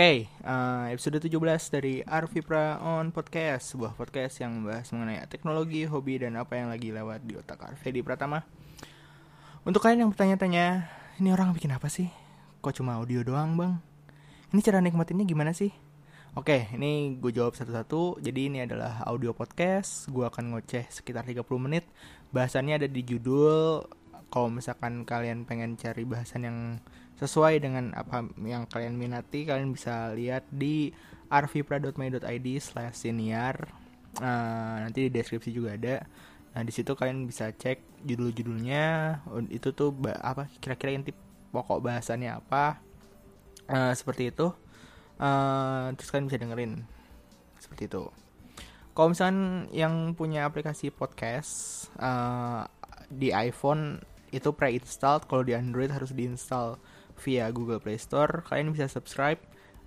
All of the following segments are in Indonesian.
Oke, uh, episode 17 dari Arvipra on Podcast Sebuah podcast yang membahas mengenai teknologi, hobi, dan apa yang lagi lewat di otak Arvedi Pratama Untuk kalian yang bertanya-tanya, ini orang bikin apa sih? Kok cuma audio doang bang? Ini cara nikmatinnya gimana sih? Oke, ini gue jawab satu-satu Jadi ini adalah audio podcast Gue akan ngoceh sekitar 30 menit Bahasannya ada di judul Kalau misalkan kalian pengen cari bahasan yang sesuai dengan apa yang kalian minati kalian bisa lihat di arvipra.my.id slash senior. Uh, nanti di deskripsi juga ada. Nah di situ kalian bisa cek judul-judulnya. Itu tuh apa kira-kira inti pokok bahasannya apa. Uh, seperti itu. Uh, terus kalian bisa dengerin. Seperti itu. Kalau misalnya yang punya aplikasi podcast uh, di iPhone itu pre-installed kalau di Android harus diinstal via Google Play Store. Kalian bisa subscribe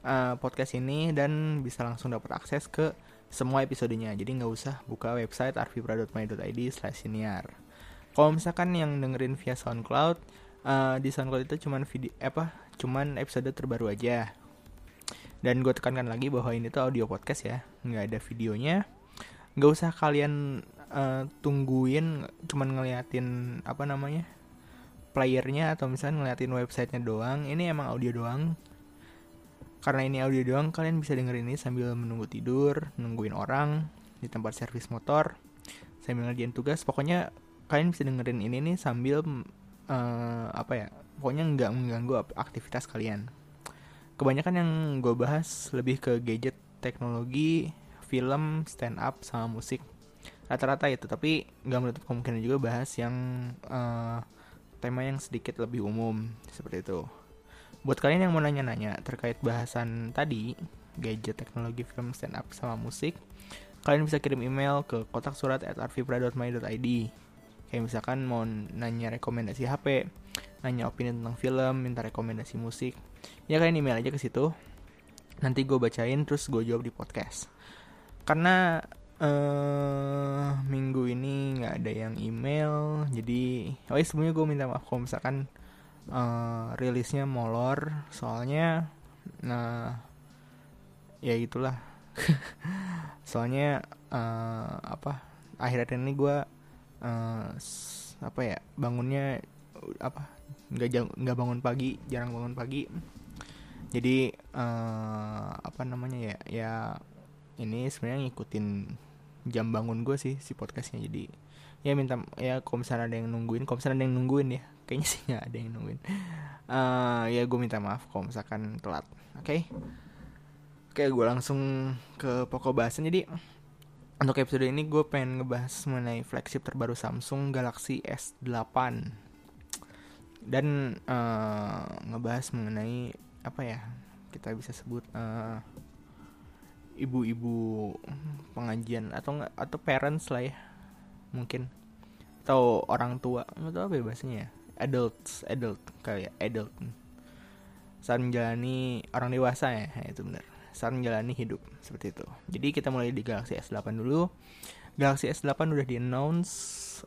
uh, podcast ini dan bisa langsung dapat akses ke semua episodenya. Jadi nggak usah buka website arvipra.my.id slash senior. Kalau misalkan yang dengerin via SoundCloud, uh, di SoundCloud itu cuman video apa? Cuman episode terbaru aja. Dan gue tekankan lagi bahwa ini tuh audio podcast ya, nggak ada videonya. Nggak usah kalian uh, tungguin, cuman ngeliatin apa namanya playernya atau misalnya ngeliatin websitenya doang ini emang audio doang. Karena ini audio doang kalian bisa dengerin ini sambil menunggu tidur nungguin orang di tempat servis motor sambil ngerjain tugas. Pokoknya kalian bisa dengerin ini nih sambil uh, apa ya pokoknya nggak mengganggu aktivitas kalian. Kebanyakan yang gue bahas lebih ke gadget teknologi film stand up sama musik rata-rata itu tapi nggak menutup kemungkinan juga bahas yang uh, tema yang sedikit lebih umum seperti itu. Buat kalian yang mau nanya-nanya terkait bahasan tadi, gadget, teknologi, film, stand up, sama musik, kalian bisa kirim email ke kotak surat at arvipra.my.id Kayak misalkan mau nanya rekomendasi HP, nanya opini tentang film, minta rekomendasi musik, ya kalian email aja ke situ. Nanti gue bacain terus gue jawab di podcast. Karena uh, minggu ini nggak ada yang email jadi oh iya sebelumnya gue minta maaf kalau misalkan uh, rilisnya molor soalnya nah ya itulah. Soalnya uh, apa akhir-akhir ini gue uh, apa ya bangunnya apa nggak nggak bangun pagi jarang bangun pagi. Jadi uh, apa namanya ya ya ini sebenarnya ngikutin jam bangun gue sih si podcastnya. Jadi ya minta ya kalau misalnya ada yang nungguin kalau misalnya ada yang nungguin ya. Kayaknya sih nggak ada yang nungguin. Uh, ya gue minta maaf kalau misalkan telat. Oke? Okay? oke gue langsung ke pokok bahasan. Jadi untuk episode ini gue pengen ngebahas mengenai flagship terbaru Samsung Galaxy S8 dan uh, ngebahas mengenai apa ya kita bisa sebut uh, ibu-ibu pengajian atau enggak atau parents lah ya mungkin. Atau orang tua atau apa ya ya. Adults adult kayak adult. Saat menjalani orang dewasa ya, ya itu benar. Saat menjalani hidup seperti itu. Jadi kita mulai di Galaxy S8 dulu. Galaxy S8 udah di announce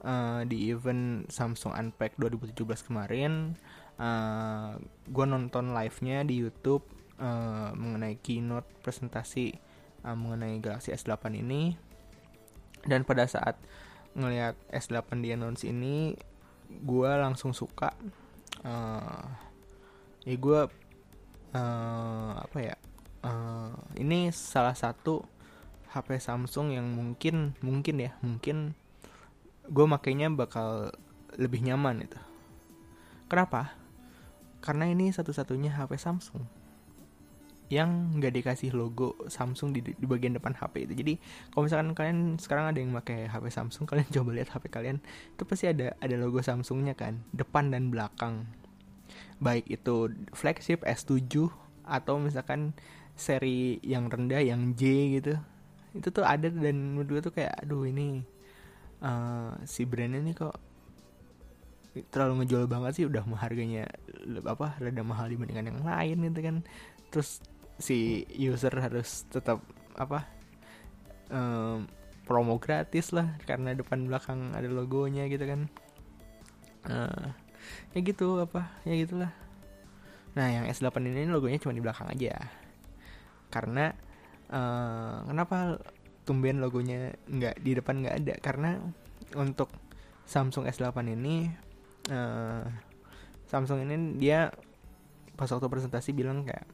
uh, di event Samsung Unpack 2017 kemarin. Uh, eh, gue nonton live nya di YouTube uh, mengenai keynote presentasi uh, mengenai Galaxy S8 ini. Dan pada saat ngelihat S8 di announce ini gue langsung suka. Uh, ya gue uh, apa ya uh, ini salah satu HP Samsung yang mungkin mungkin ya mungkin gue makainya bakal lebih nyaman itu. Kenapa? Karena ini satu-satunya HP Samsung yang nggak dikasih logo Samsung di, di bagian depan HP itu. Jadi kalau misalkan kalian sekarang ada yang pakai HP Samsung, kalian coba lihat HP kalian itu pasti ada ada logo Samsungnya kan, depan dan belakang. Baik itu flagship S7 atau misalkan seri yang rendah yang J gitu. Itu tuh ada dan menurut gue tuh kayak aduh ini uh, si brandnya nih kok terlalu ngejual banget sih udah harganya apa rada mahal dibandingkan yang lain gitu kan terus si user harus tetap apa um, promo gratis lah karena depan belakang ada logonya gitu kan. Uh, ya gitu apa ya gitulah. Nah yang S8 ini logonya cuma di belakang aja. Karena uh, kenapa tumben logonya nggak di depan nggak ada? Karena untuk Samsung S8 ini uh, Samsung ini dia pas waktu presentasi bilang kayak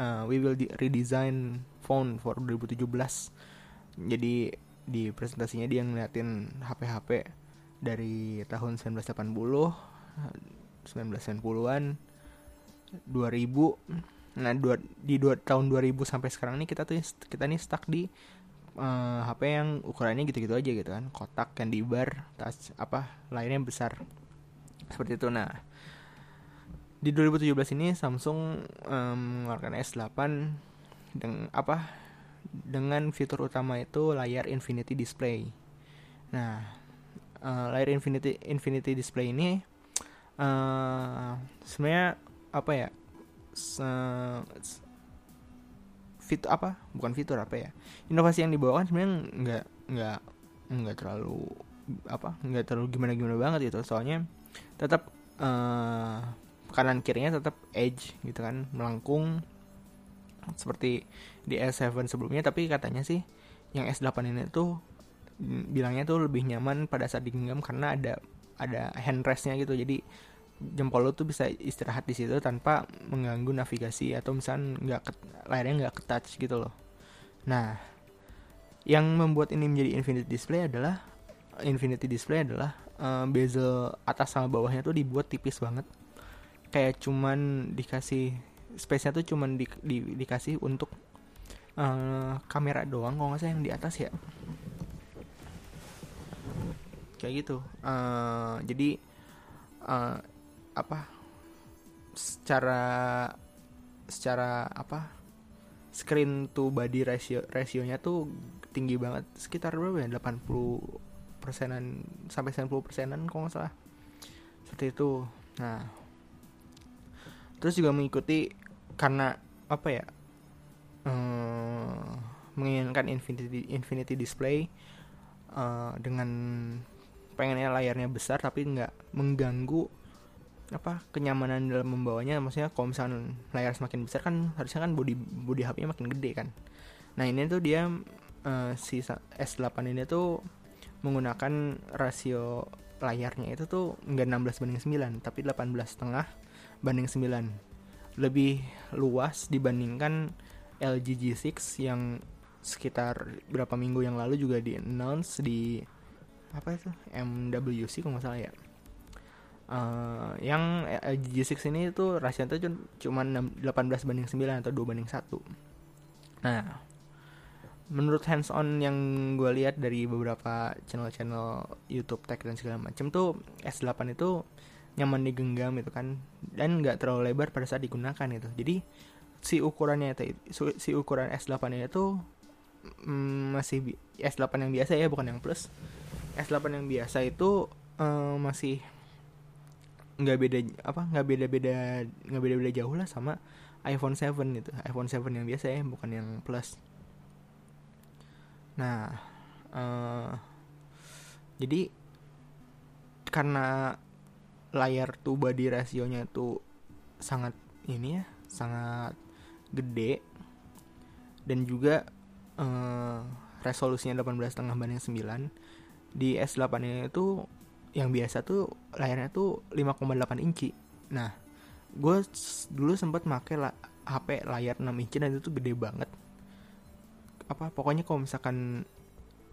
uh, we will redesign phone for 2017 jadi di presentasinya dia ngeliatin HP-HP dari tahun 1980 1990-an 2000 nah dua, di dua, tahun 2000 sampai sekarang nih kita tuh kita nih stuck di uh, eh, HP yang ukurannya gitu-gitu aja gitu kan. Kotak candy bar tas apa lainnya besar. Seperti itu. Nah di 2017 ini Samsung um, mengeluarkan S8 dengan apa dengan fitur utama itu layar infinity display. Nah uh, layar infinity infinity display ini uh, sebenarnya apa ya fitur apa bukan fitur apa ya inovasi yang dibawakan sebenarnya nggak nggak nggak terlalu apa nggak terlalu gimana gimana banget gitu. Soalnya tetap uh, kanan kirinya tetap edge gitu kan melengkung seperti di S7 sebelumnya tapi katanya sih yang S8 ini tuh bilangnya tuh lebih nyaman pada saat digenggam karena ada ada handrestnya gitu jadi jempol lo tuh bisa istirahat di situ tanpa mengganggu navigasi atau misalnya nggak layarnya nggak ke touch gitu loh. Nah, yang membuat ini menjadi infinity display adalah infinity display adalah uh, bezel atas sama bawahnya tuh dibuat tipis banget. Kayak cuman dikasih space-nya tuh cuman di, di, dikasih untuk uh, kamera doang kalau nggak salah yang di atas ya. Kayak gitu. Uh, jadi uh, apa secara secara apa screen to body ratio rasionya tuh tinggi banget sekitar berapa ya 80 persenan sampai 90 persenan kalau nggak salah seperti itu nah terus juga mengikuti karena apa ya hmm, menginginkan infinity infinity display uh, dengan pengennya layarnya besar tapi nggak mengganggu apa kenyamanan dalam membawanya. Maksudnya kalau misalnya layar semakin besar kan harusnya kan body body HP-nya makin gede kan. Nah ini tuh dia uh, si S8 ini tuh menggunakan rasio layarnya itu tuh enggak 16 banding 9 tapi 18 setengah banding 9 lebih luas dibandingkan LG G6 yang sekitar berapa minggu yang lalu juga di announce di apa itu? MWC kalau nggak salah ya. Uh, yang LG G6 ini itu rasio itu cuma 18 banding 9 atau 2 banding 1 nah menurut hands on yang gue lihat dari beberapa channel-channel YouTube tech dan segala macam tuh S8 itu nyaman digenggam itu kan dan nggak terlalu lebar pada saat digunakan itu jadi si ukurannya itu si ukuran S8 ini tuh mm, masih S8 yang biasa ya bukan yang plus. S8 yang biasa itu uh, masih nggak beda apa nggak beda beda nggak beda beda jauh lah sama iPhone 7 gitu. iPhone 7 yang biasa ya bukan yang plus. Nah uh, jadi karena layar tuh body rasionya tuh sangat ini ya sangat gede. Dan juga uh, resolusinya 18,5 banding 9 di S8 ini tuh yang biasa tuh layarnya tuh 5,8 inci. Nah gue dulu sempat make la HP layar 6 inci dan itu tuh gede banget. Apa pokoknya kalau misalkan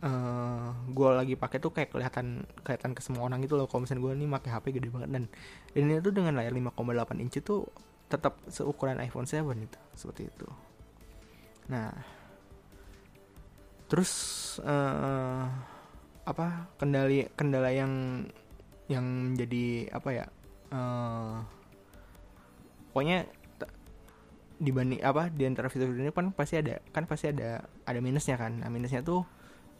uh, eh, gue lagi pakai tuh kayak kelihatan kelihatan ke semua orang gitu loh. Kalau misalnya gue nih pakai HP gede banget dan ini tuh dengan layar 5,8 inci tuh tetap seukuran iPhone 7 itu seperti itu. Nah terus uh, apa kendali kendala yang yang menjadi apa ya uh, pokoknya dibanding apa di antara fitur ini kan pasti ada kan pasti ada ada minusnya kan. Nah minusnya tuh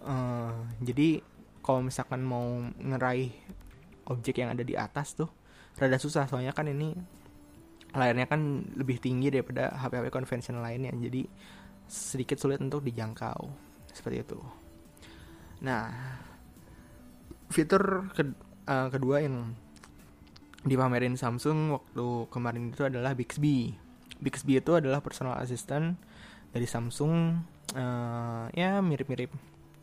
uh, jadi kalau misalkan mau ngeraih objek yang ada di atas tuh rada susah. Soalnya kan ini layarnya kan lebih tinggi daripada HP-HP konvensional lainnya. Jadi sedikit sulit untuk dijangkau. Seperti itu. Nah fitur ke, uh, kedua yang dipamerin Samsung waktu kemarin itu adalah Bixby. Bixby itu adalah personal assistant dari Samsung. Uh, ya mirip-mirip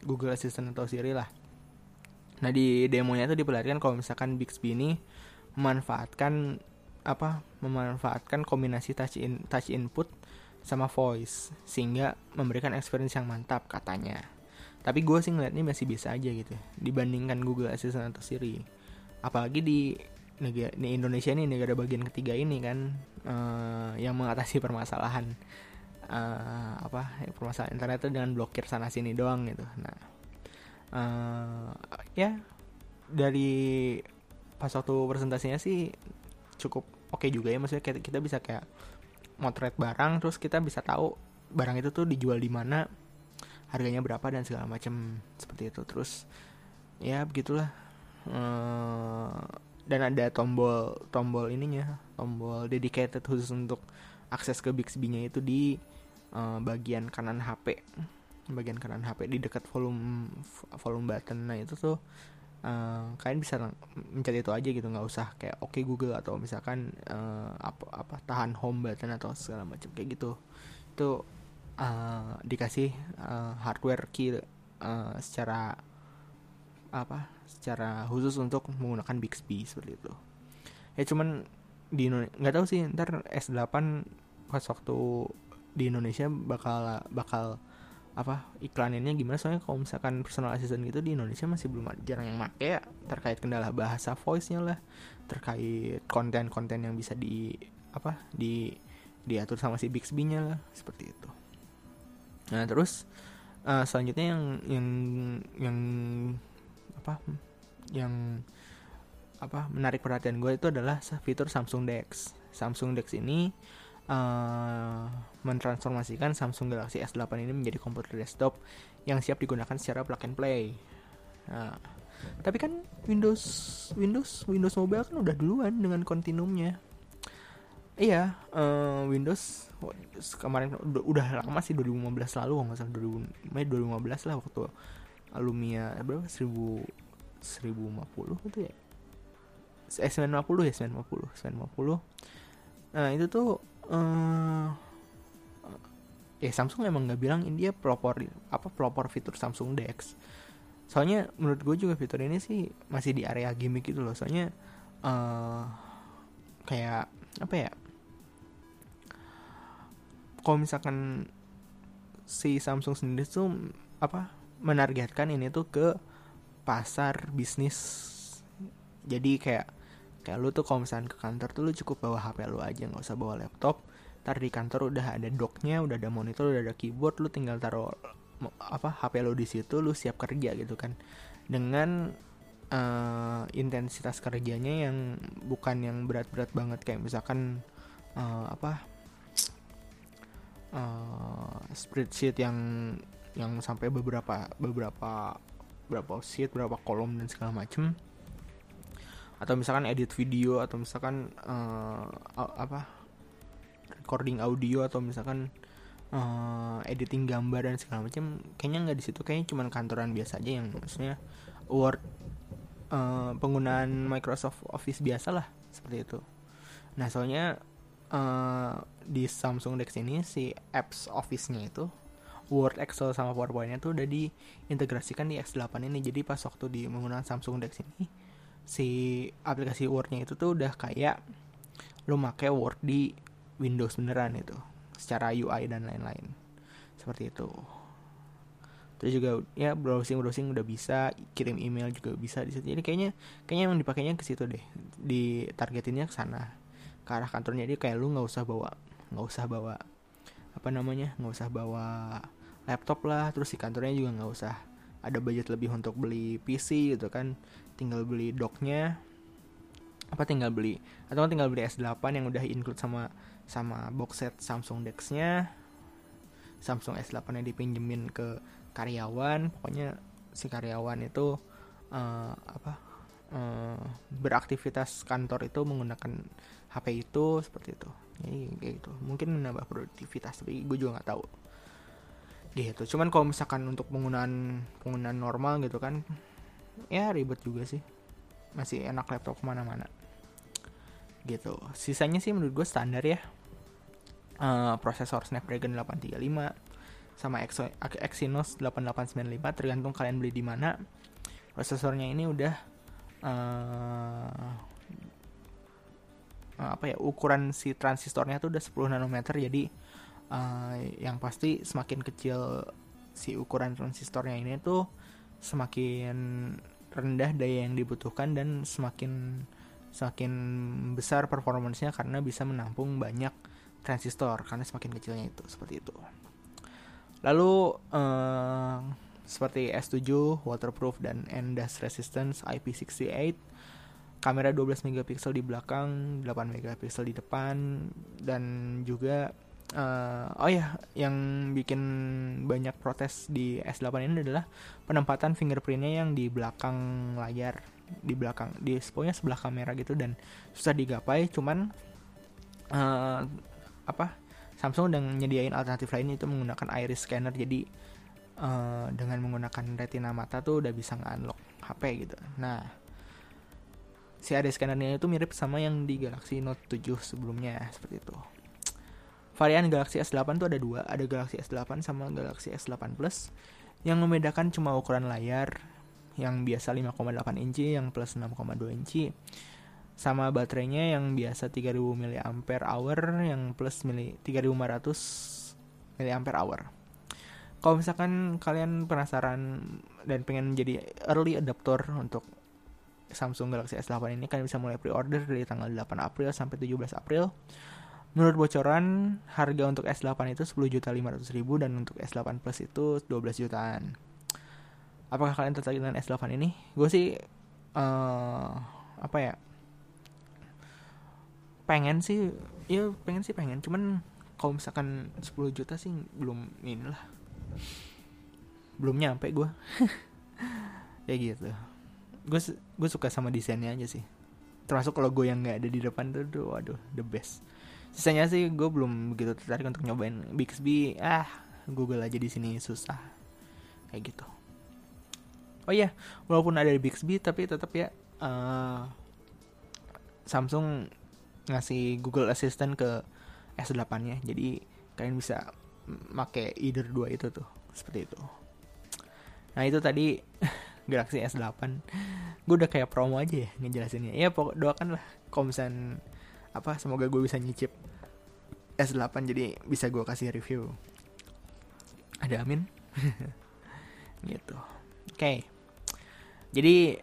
Google Assistant atau Siri lah. Nah di demonya itu diperlihatkan kalau misalkan Bixby ini memanfaatkan apa memanfaatkan kombinasi touch in touch input sama voice sehingga memberikan experience yang mantap katanya. Tapi gue sih ngeliatnya masih biasa aja gitu dibandingkan Google Assistant atau Siri. Apalagi di negara di Indonesia ini negara bagian ketiga ini kan uh, yang mengatasi permasalahan uh, apa permasalahan internet itu dengan blokir sana sini doang gitu. Nah uh, ya dari pas waktu presentasinya sih cukup oke okay juga ya. Maksudnya kita, bisa kayak motret barang terus kita bisa tahu barang itu tuh dijual di mana harganya berapa dan segala macam seperti itu. Terus ya begitulah. Ehm, dan ada tombol tombol ininya tombol dedicated khusus untuk akses ke Bixby-nya itu di uh, bagian kanan HP bagian kanan HP di dekat volume volume button. Nah itu tuh uh, kalian bisa mencari itu aja gitu. Nggak usah kayak oke okay Google atau misalkan uh, apa apa tahan home button atau segala macam kayak gitu. Itu uh, dikasih uh, hardware key uh, secara apa secara khusus untuk menggunakan Bixby seperti itu. Ya cuman di nggak tahu sih ntar S8 pas waktu di Indonesia bakal bakal apa iklannya gimana? Soalnya kalau misalkan personal assistant gitu di Indonesia masih belum jarang yang make ya terkait kendala bahasa voice-nya lah terkait konten-konten yang bisa di apa di diatur sama si Bixby-nya lah seperti itu. Nah terus uh, selanjutnya yang yang yang apa yang apa menarik perhatian gue itu adalah fitur Samsung Dex. Samsung Dex ini uh, mentransformasikan Samsung Galaxy S8 ini menjadi komputer desktop yang siap digunakan secara plug and play. Nah, tapi kan Windows Windows Windows Mobile kan udah duluan dengan kontinumnya. Iya, uh, Windows kemarin udah, lama sih 2015 lalu nggak salah 2000 Mei 2015 lah waktu Lumia berapa 1000 1050 itu ya. S950 ya 950 950 Nah itu tuh uh, ya Samsung emang nggak bilang ini dia pelopor apa pelopor fitur Samsung Dex soalnya menurut gue juga fitur ini sih masih di area gimmick gitu loh. Soalnya uh, kayak apa ya kalau misalkan si Samsung sendiri tuh apa menargetkan ini tuh ke pasar bisnis. Jadi kayak kayak lu tuh kalau misalnya ke kantor tuh lu cukup bawa HP lu aja nggak usah bawa laptop. Ntar di kantor udah ada docknya udah ada monitor udah ada keyboard lu tinggal taruh apa HP lu di situ lu siap kerja gitu kan. Dengan uh, intensitas kerjanya yang bukan yang berat-berat banget kayak misalkan uh, apa uh, spreadsheet yang yang sampai beberapa beberapa berapa sheet berapa kolom dan segala macem atau misalkan edit video atau misalkan uh, apa recording audio atau misalkan uh, editing gambar dan segala macam kayaknya nggak di situ kayaknya cuma kantoran biasa aja yang maksudnya Word uh, penggunaan Microsoft Office biasa lah seperti itu nah soalnya uh, di Samsung Dex ini si apps Office-nya itu Word, Excel sama PowerPoint-nya tuh udah diintegrasikan di X8 ini. Jadi pas waktu di menggunakan Samsung Dex ini, si aplikasi Word-nya itu tuh udah kayak lo make Word di Windows beneran itu secara UI dan lain-lain. Seperti itu. Terus juga ya browsing browsing udah bisa kirim email juga bisa di situ. Jadi kayaknya kayaknya emang dipakainya ke situ deh di targetinnya ke sana. Ke arah kantornya. Dia kayak lu nggak usah bawa nggak usah bawa apa namanya nggak usah bawa laptop lah. Terus di kantornya juga nggak usah ada budget lebih untuk beli PC gitu kan tinggal beli docknya apa tinggal beli atau tinggal beli S8 yang udah include sama sama box set Samsung Dex-nya. Samsung S8 yang dipinjemin ke karyawan pokoknya si karyawan itu uh, apa uh, beraktivitas kantor itu menggunakan HP itu seperti itu. Jadi kayak gitu. Mungkin menambah produktivitas tapi gue juga nggak tahu. Gitu. Cuman kalau misalkan untuk penggunaan penggunaan normal gitu kan ya ribet juga sih. Masih enak laptop ke mana-mana. Gitu. Sisanya sih menurut gue standar ya. Uh, prosesor Snapdragon 835 sama Exynos 8895 tergantung kalian beli di mana. Prosesornya ini udah uh, apa ya ukuran si transistornya tuh udah 10 nanometer jadi uh, yang pasti semakin kecil si ukuran transistornya ini tuh semakin rendah daya yang dibutuhkan dan semakin semakin besar performancenya karena bisa menampung banyak transistor karena semakin kecilnya itu seperti itu. Lalu uh, seperti S7, waterproof dan and dust resistance IP68, kamera 12 megapiksel di belakang, 8 megapiksel di depan dan juga uh, oh ya yang bikin banyak protes di S8 ini adalah penempatan fingerprintnya yang di belakang layar di belakang di pokoknya sebelah kamera gitu dan susah digapai cuman uh, apa Samsung udah nyediain alternatif lain itu menggunakan iris scanner jadi uh, dengan menggunakan retina mata tuh udah bisa nge-unlock HP gitu. Nah si iris scannernya itu mirip sama yang di Galaxy Note 7 sebelumnya seperti itu varian Galaxy S8 tuh ada dua. Ada Galaxy S8 sama Galaxy S8 Plus. Yang membedakan cuma ukuran layar yang biasa 5,8 inci yang plus 6,2 inci. Sama baterainya yang biasa 3000 mAh yang plus 3500 mAh kalau misalkan kalian penasaran dan pengen menjadi early adopter untuk Samsung Galaxy S8 ini kalian bisa mulai pre-order dari tanggal 8 April sampai 17 April menurut bocoran harga untuk S8 itu 10 juta 500 ribu dan untuk S8 Plus itu 12 jutaan. Apakah kalian tertarik dengan S8 ini? Gue sih uh, apa ya? Pengen sih ya pengen sih pengen. Cuman kalau misalkan 10 juta sih belum inilah belum nyampe gue ya gitu. Gue gue suka sama desainnya aja sih. Termasuk kalau gue yang nggak ada di depan tuh, tuh waduh the best sisanya sih gue belum begitu tertarik untuk nyobain Bixby. Ah Google aja di sini susah. Kayak gitu. Oh iya walaupun ada Bixby tapi tetap ya uh, Samsung ngasih Google Assistant ke S8 nya. Jadi kalian bisa make either dua itu tuh seperti itu. Nah itu tadi Galaxy S8 gue udah kayak promo aja ya ngejelasinnya. Ya pokok doakan lah. Kalau misalnya apa semoga gue bisa nyicip S8 jadi bisa gue kasih review. Ada amin? Gitu. Oke. Okay. Jadi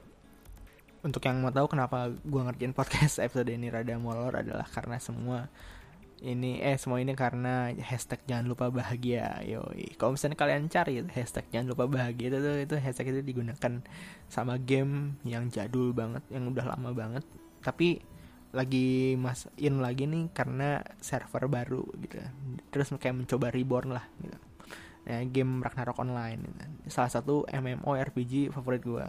untuk yang mau tahu kenapa gue ngerjain podcast episode ini rada molor adalah karena semua ini eh semua ini karena hashtag jangan lupa bahagia yoi. Kalau misalnya kalian cari hashtag jangan lupa bahagia itu itu hashtag itu digunakan sama game yang jadul banget yang udah lama banget. Tapi lagi mas in lagi nih karena server baru gitu terus kayak mencoba reborn lah gitu. Ya, game Ragnarok online gitu. salah satu MMORPG favorit gue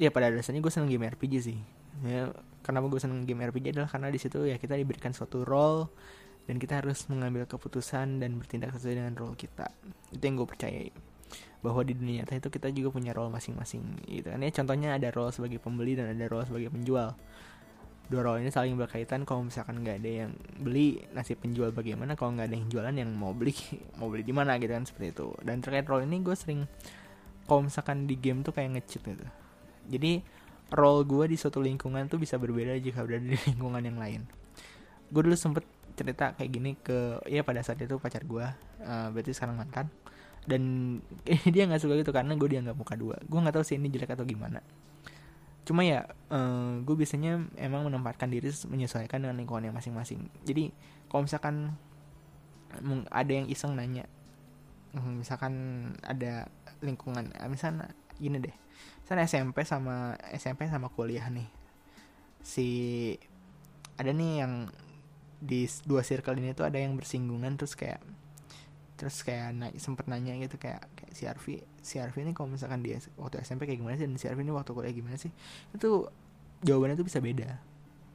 ya pada dasarnya gue seneng game RPG sih. Ya kenapa gue seneng game RPG adalah karena di situ ya kita diberikan suatu role dan kita harus mengambil keputusan dan bertindak sesuai dengan role kita. Itu yang gue percayai. Bahwa di dunia nyata itu kita juga punya role masing-masing gitu kan. Ya contohnya ada role sebagai pembeli dan ada role sebagai penjual dua role ini saling berkaitan kalau misalkan nggak ada yang beli nasib penjual bagaimana? Kalau nggak ada yang jualan yang mau beli mau beli di mana gitu kan seperti itu. Dan terkait role ini gue sering kalau misalkan di game tuh kayak ngecit gitu. Jadi role gue di suatu lingkungan tuh bisa berbeda jika berada di lingkungan yang lain. Gue dulu sempet cerita kayak gini ke ya pada saat itu pacar gue uh, berarti sekarang mantan. Dan dia nggak suka gitu karena gue dianggap muka dua. Gue nggak tahu sih ini jelek atau gimana cuma ya uh, eh, gue biasanya emang menempatkan diri menyesuaikan dengan lingkungannya masing-masing. Jadi kalau misalkan ada yang iseng nanya misalkan ada lingkungan misalnya gini deh. Misalnya SMP sama SMP sama kuliah nih. Si ada nih yang di dua circle ini tuh ada yang bersinggungan terus kayak terus kayak naik sempet nanya gitu kayak kayak si Arfi si Arfi ini kalau misalkan dia waktu SMP kayak gimana sih dan si Arfi ini waktu kuliah gimana sih itu jawabannya tuh bisa beda.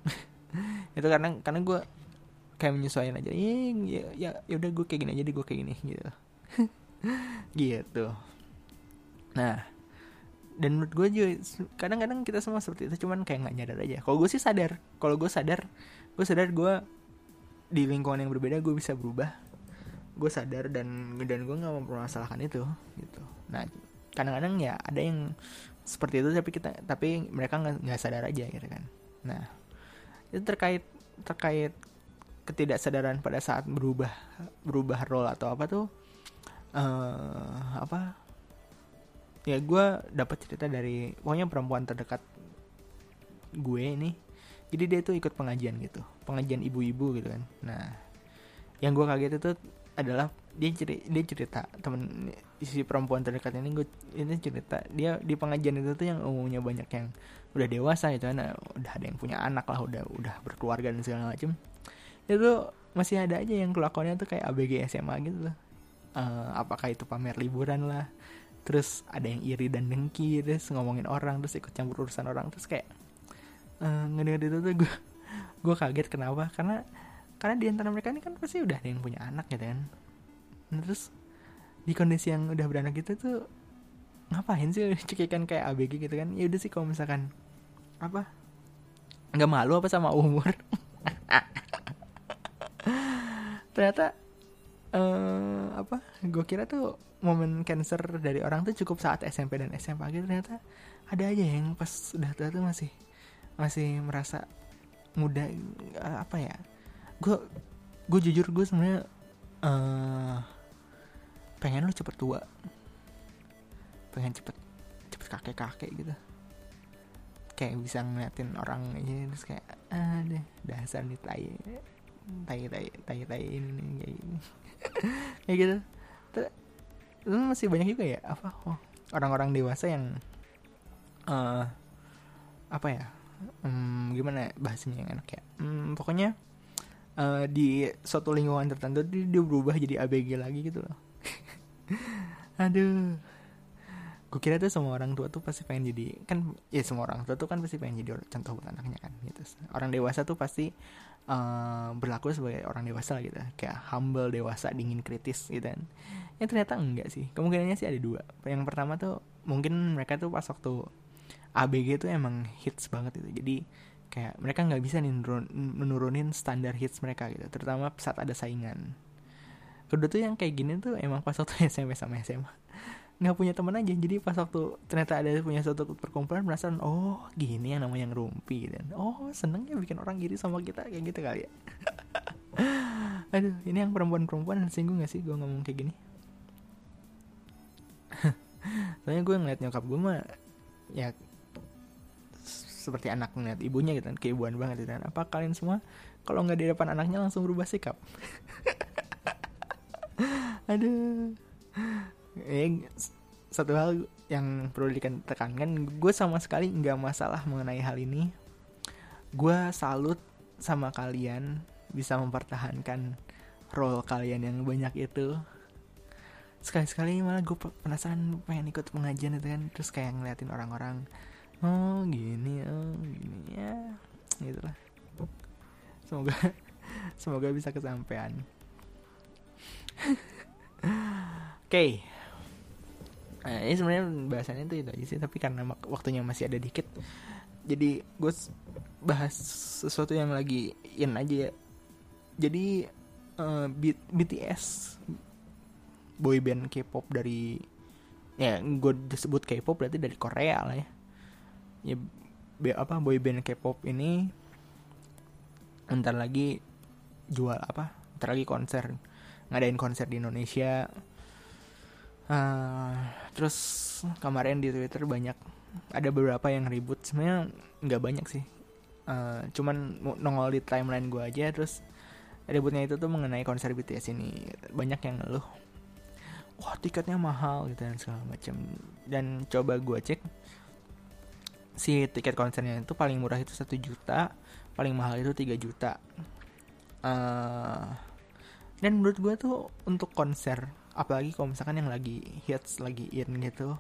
Itu karena karena gue kayak menyesuaikan aja ya ya, ya udah gue kayak gini aja deh gue kayak gini gitu. Gitu. Nah dan menurut gue juga kadang-kadang kita semua seperti itu cuman kayak nggak nyadar aja. Kalau gue sih sadar kalau gue sadar gue sadar gue di lingkungan yang berbeda gue bisa berubah gue sadar dan dan gue nggak mempermasalahkan itu gitu. Nah kadang-kadang ya ada yang seperti itu tapi kita tapi mereka nggak sadar aja gitu kan. Nah itu terkait terkait ketidaksadaran pada saat berubah berubah role atau apa tuh uh, apa ya gue dapat cerita dari pokoknya perempuan terdekat gue ini jadi dia tuh ikut pengajian gitu pengajian ibu-ibu gitu kan. Nah yang gue kaget itu adalah dia cerita dia cerita temen si perempuan terdekat ini gue ini cerita dia di pengajian itu tuh yang umumnya banyak yang udah dewasa gitu kan udah ada yang punya anak lah udah udah berkeluarga dan segala macem. Itu masih ada aja yang kelakuannya tuh kayak ABG SMA gitu loh uh, apakah itu pamer liburan lah terus ada yang iri dan dengki terus ngomongin orang terus ikut campur urusan orang terus kayak uh, ngedenger itu tuh gue gue kaget kenapa? Karena karena di antara mereka ini kan pasti udah ada yang punya anak gitu kan. Nah, terus di kondisi yang udah beranak gitu tuh ngapain sih cekikan kayak ABG gitu kan? Ya udah sih kalau misalkan apa nggak malu apa sama umur. Ternyata uh, apa gue kira tuh momen cancer dari orang tuh cukup saat SMP dan SMA gitu. Ternyata ada aja yang pas udah tua tuh masih masih merasa muda uh, apa ya gue gue jujur gue sebenarnya uh, pengen lu cepet tua. Pengen cepet cepet kakek kakek gitu. Kayak bisa ngeliatin orang aja terus kayak ah deh dasar nih tai tai tai tai ini nih kayak gitu. Terus masih banyak juga ya apa oh, orang-orang dewasa yang uh, apa ya um, gimana ya bahasanya yang enak ya? Um, pokoknya uh, di suatu lingkungan tertentu dia, dia berubah jadi ABG lagi gitu loh. Aduh. Gue kira tuh semua orang tua tuh pasti pengen jadi kan ya semua orang tua tuh kan pasti pengen jadi contoh buat anaknya kan gitu. Orang dewasa tuh pasti uh, berlaku sebagai orang dewasa gitu. Kayak humble dewasa dingin kritis gitu kan. Yang ternyata enggak sih. Kemungkinannya sih ada dua. Yang pertama tuh mungkin mereka tuh pas waktu ABG tuh emang hits banget itu jadi kayak mereka nggak bisa nih menurun, menurunin standar hits mereka gitu terutama saat ada saingan. Kedua tuh yang kayak gini tuh emang pas waktu SMP sama SMA nggak punya teman aja jadi pas waktu ternyata ada punya suatu perkumpulan merasa oh gini yang namanya ngerumpi dan oh seneng ya bikin orang gini sama kita kayak gitu kali ya. Aduh ini yang perempuan-perempuan singgung gak sih? Gue ngomong kayak gini. Soalnya gue ngeliat nyokap gue mah ya seperti anak ngeliat ibunya gitu kan keibuan banget gitu kan. Apa kalian semua kalau nggak di depan anaknya langsung berubah sikap? Aduh. Eh, satu hal yang perlu ditekankan gue sama sekali nggak masalah mengenai hal ini. Gue salut sama kalian bisa mempertahankan role kalian yang banyak itu. Sekali-sekali malah gue penasaran pengen ikut pengajian itu kan terus kayak ngeliatin orang-orang oh gini oh gini ya. Gitulah semoga semoga bisa kesampaian. Oke. Okay. nah, ini sebenarnya bahasannya itu itu aja sih tapi karena waktunya masih ada dikit jadi gue bahas sesuatu yang lagi in aja ya. Jadi uh, eh, BTS boyband K-pop dari ya gue disebut K-pop berarti dari Korea lah ya ya be, apa boyband K-pop ini ntar lagi jual apa ntar lagi konser ngadain konser di Indonesia. Uh, terus kemarin di Twitter banyak ada beberapa yang ribut sebenarnya nggak banyak sih. Uh, cuman nongol di timeline gue aja terus ributnya itu tuh mengenai konser BTS ini. Banyak yang ngeluh wah tiketnya mahal gitu dan segala macam dan coba gue cek si tiket konsernya itu paling murah itu satu juta paling mahal itu 3 juta. Uh, dan menurut gue tuh untuk konser apalagi kalau misalkan yang lagi hits lagi in gitu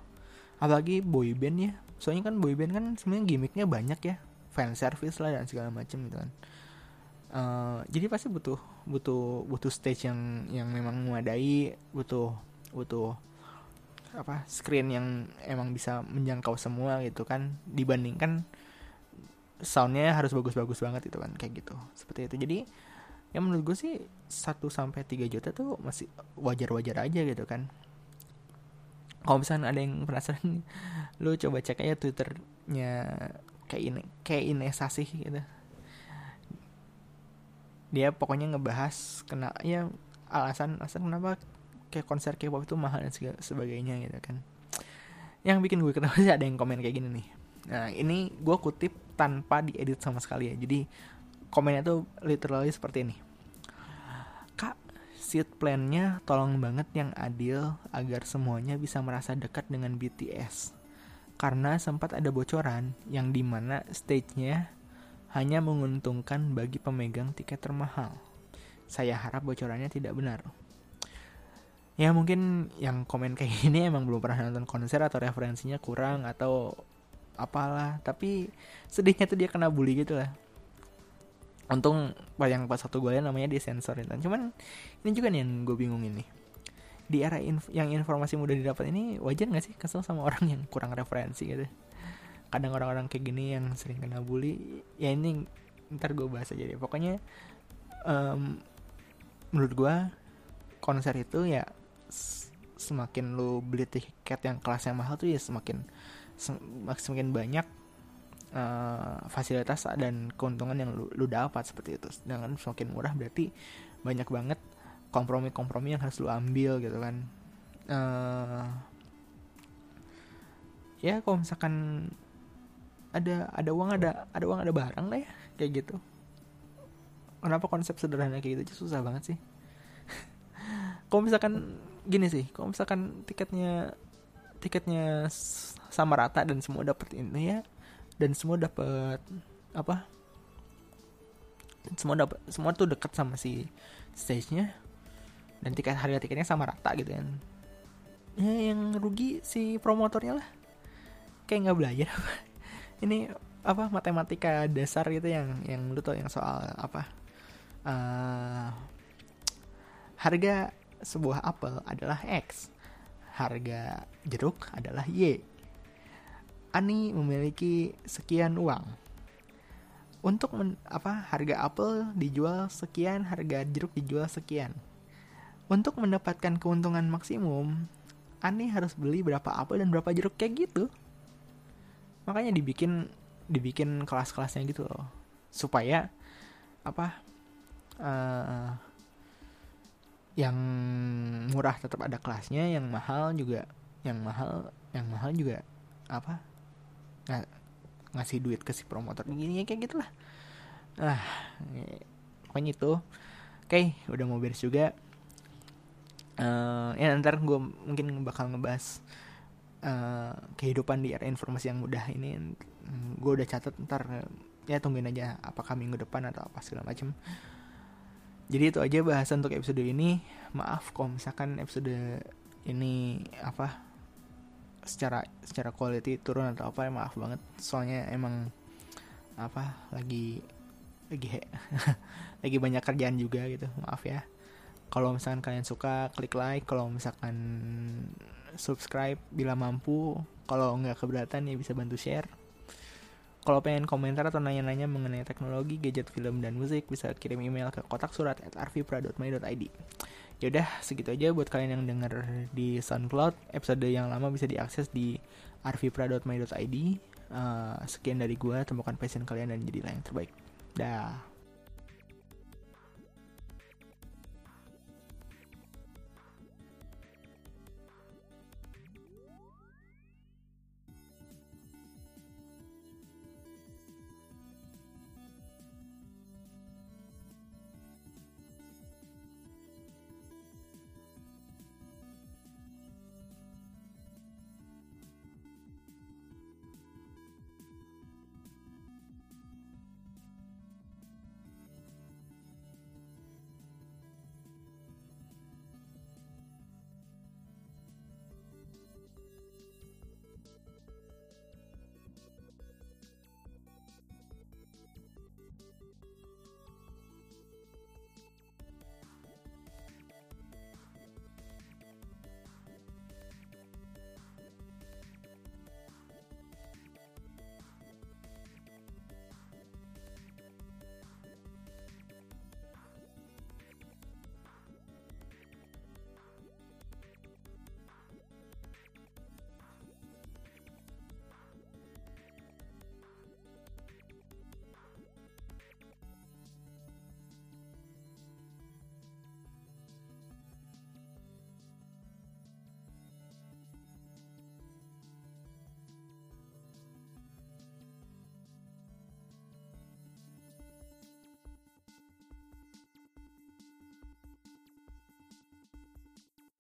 apalagi boy band ya. Soalnya kan boy band kan sebenarnya gimmicknya banyak ya fan service lah dan segala macam gitu kan. Uh, jadi pasti butuh butuh butuh stage yang yang memang memadai butuh butuh apa screen yang emang bisa menjangkau semua gitu kan. Dibandingkan soundnya harus bagus-bagus banget itu kan kayak gitu. Seperti itu. Jadi ya menurut gue sih 1 sampai 3 juta tuh masih wajar-wajar aja gitu kan. Kalau misalnya ada yang penasaran lu coba cek aja twitternya kayak ini kayak ini sih gitu. Dia pokoknya ngebahas kena ya alasan alasan kenapa kayak konser K-pop itu mahal dan sebagainya gitu kan. Yang bikin gue kenapa sih ada yang komen kayak gini nih. Nah ini gue kutip tanpa diedit sama sekali ya. Jadi komennya tuh literally seperti ini. Kak seat plan-nya tolong banget yang adil agar semuanya bisa merasa dekat dengan BTS karena sempat ada bocoran yang di mana stage-nya hanya menguntungkan bagi pemegang tiket termahal. Saya harap bocorannya tidak benar ya mungkin yang komen kayak gini emang belum pernah nonton konser atau referensinya kurang atau apalah. Tapi sedihnya tuh dia kena bully gitu lah. Untung yang pas satu gue namanya disensor itu. Cuman ini juga nih yang gue bingung ini di era inf yang informasi mudah didapat ini wajar gak sih kesel sama orang yang kurang referensi gitu? Kadang orang-orang kayak gini yang sering kena bully ya ini ntar gue bahas aja deh. Pokoknya um, menurut gue konser itu ya semakin lu beli tiket yang kelasnya mahal tuh ya semakin semakin banyak uh, fasilitas dan keuntungan yang lu, lu dapat seperti itu. Dengan semakin murah berarti banyak banget kompromi-kompromi yang harus lu ambil gitu kan. Uh, ya kalau misalkan ada ada uang ada ada uang ada barang lah ya kayak gitu. Kenapa konsep sederhana kayak gitu aja susah banget sih. kalau misalkan gini sih, kalau misalkan tiketnya tiketnya sama rata dan semua dapat ini ya dan semua dapat apa semua dapat semua tuh dekat sama si stage-nya dan tiket harga tiketnya sama rata gitu kan. Ya yang rugi si promotornya lah. Kayak nggak belajar ini apa matematika dasar gitu yang yang lu tau yang soal apa uh, harga sebuah apel adalah x harga jeruk adalah y Ani memiliki sekian uang. Untuk men, apa harga apel dijual sekian, harga jeruk dijual sekian. Untuk mendapatkan keuntungan maksimum, Ani harus beli berapa apel dan berapa jeruk kayak gitu. Makanya dibikin dibikin kelas-kelasnya gitu loh. Supaya apa uh, yang murah tetap ada kelasnya, yang mahal juga yang mahal yang mahal juga apa? Ng ngasih duit ke si promotor. Gini kayak gitulah. Ah pokoknya itu. Oke okay, udah mau beres juga. Uh, ya ntar gue mungkin bakal ngebahas uh, kehidupan di era informasi yang mudah ini. Gue udah catat ntar ya tungguin aja apakah minggu depan atau apa segala macem jadi itu aja bahasan untuk episode ini. Maaf kalau misalkan episode ini apa secara secara quality turun atau apa ya maaf banget. Soalnya emang apa lagi lagi he, lagi banyak kerjaan juga gitu. Maaf ya. Kalau misalkan kalian suka klik like. Kalau misalkan subscribe bila mampu. Kalau nggak keberatan ya bisa bantu share kalau pengen komentar atau nanya-nanya mengenai teknologi, gadget, film, dan musik, bisa kirim email ke kotak surat at arvipra.my.id. Yaudah, segitu aja buat kalian yang denger di SoundCloud. Episode yang lama bisa diakses di arvipra.my.id. Uh, sekian dari gue, temukan passion kalian dan jadilah yang terbaik. Dah.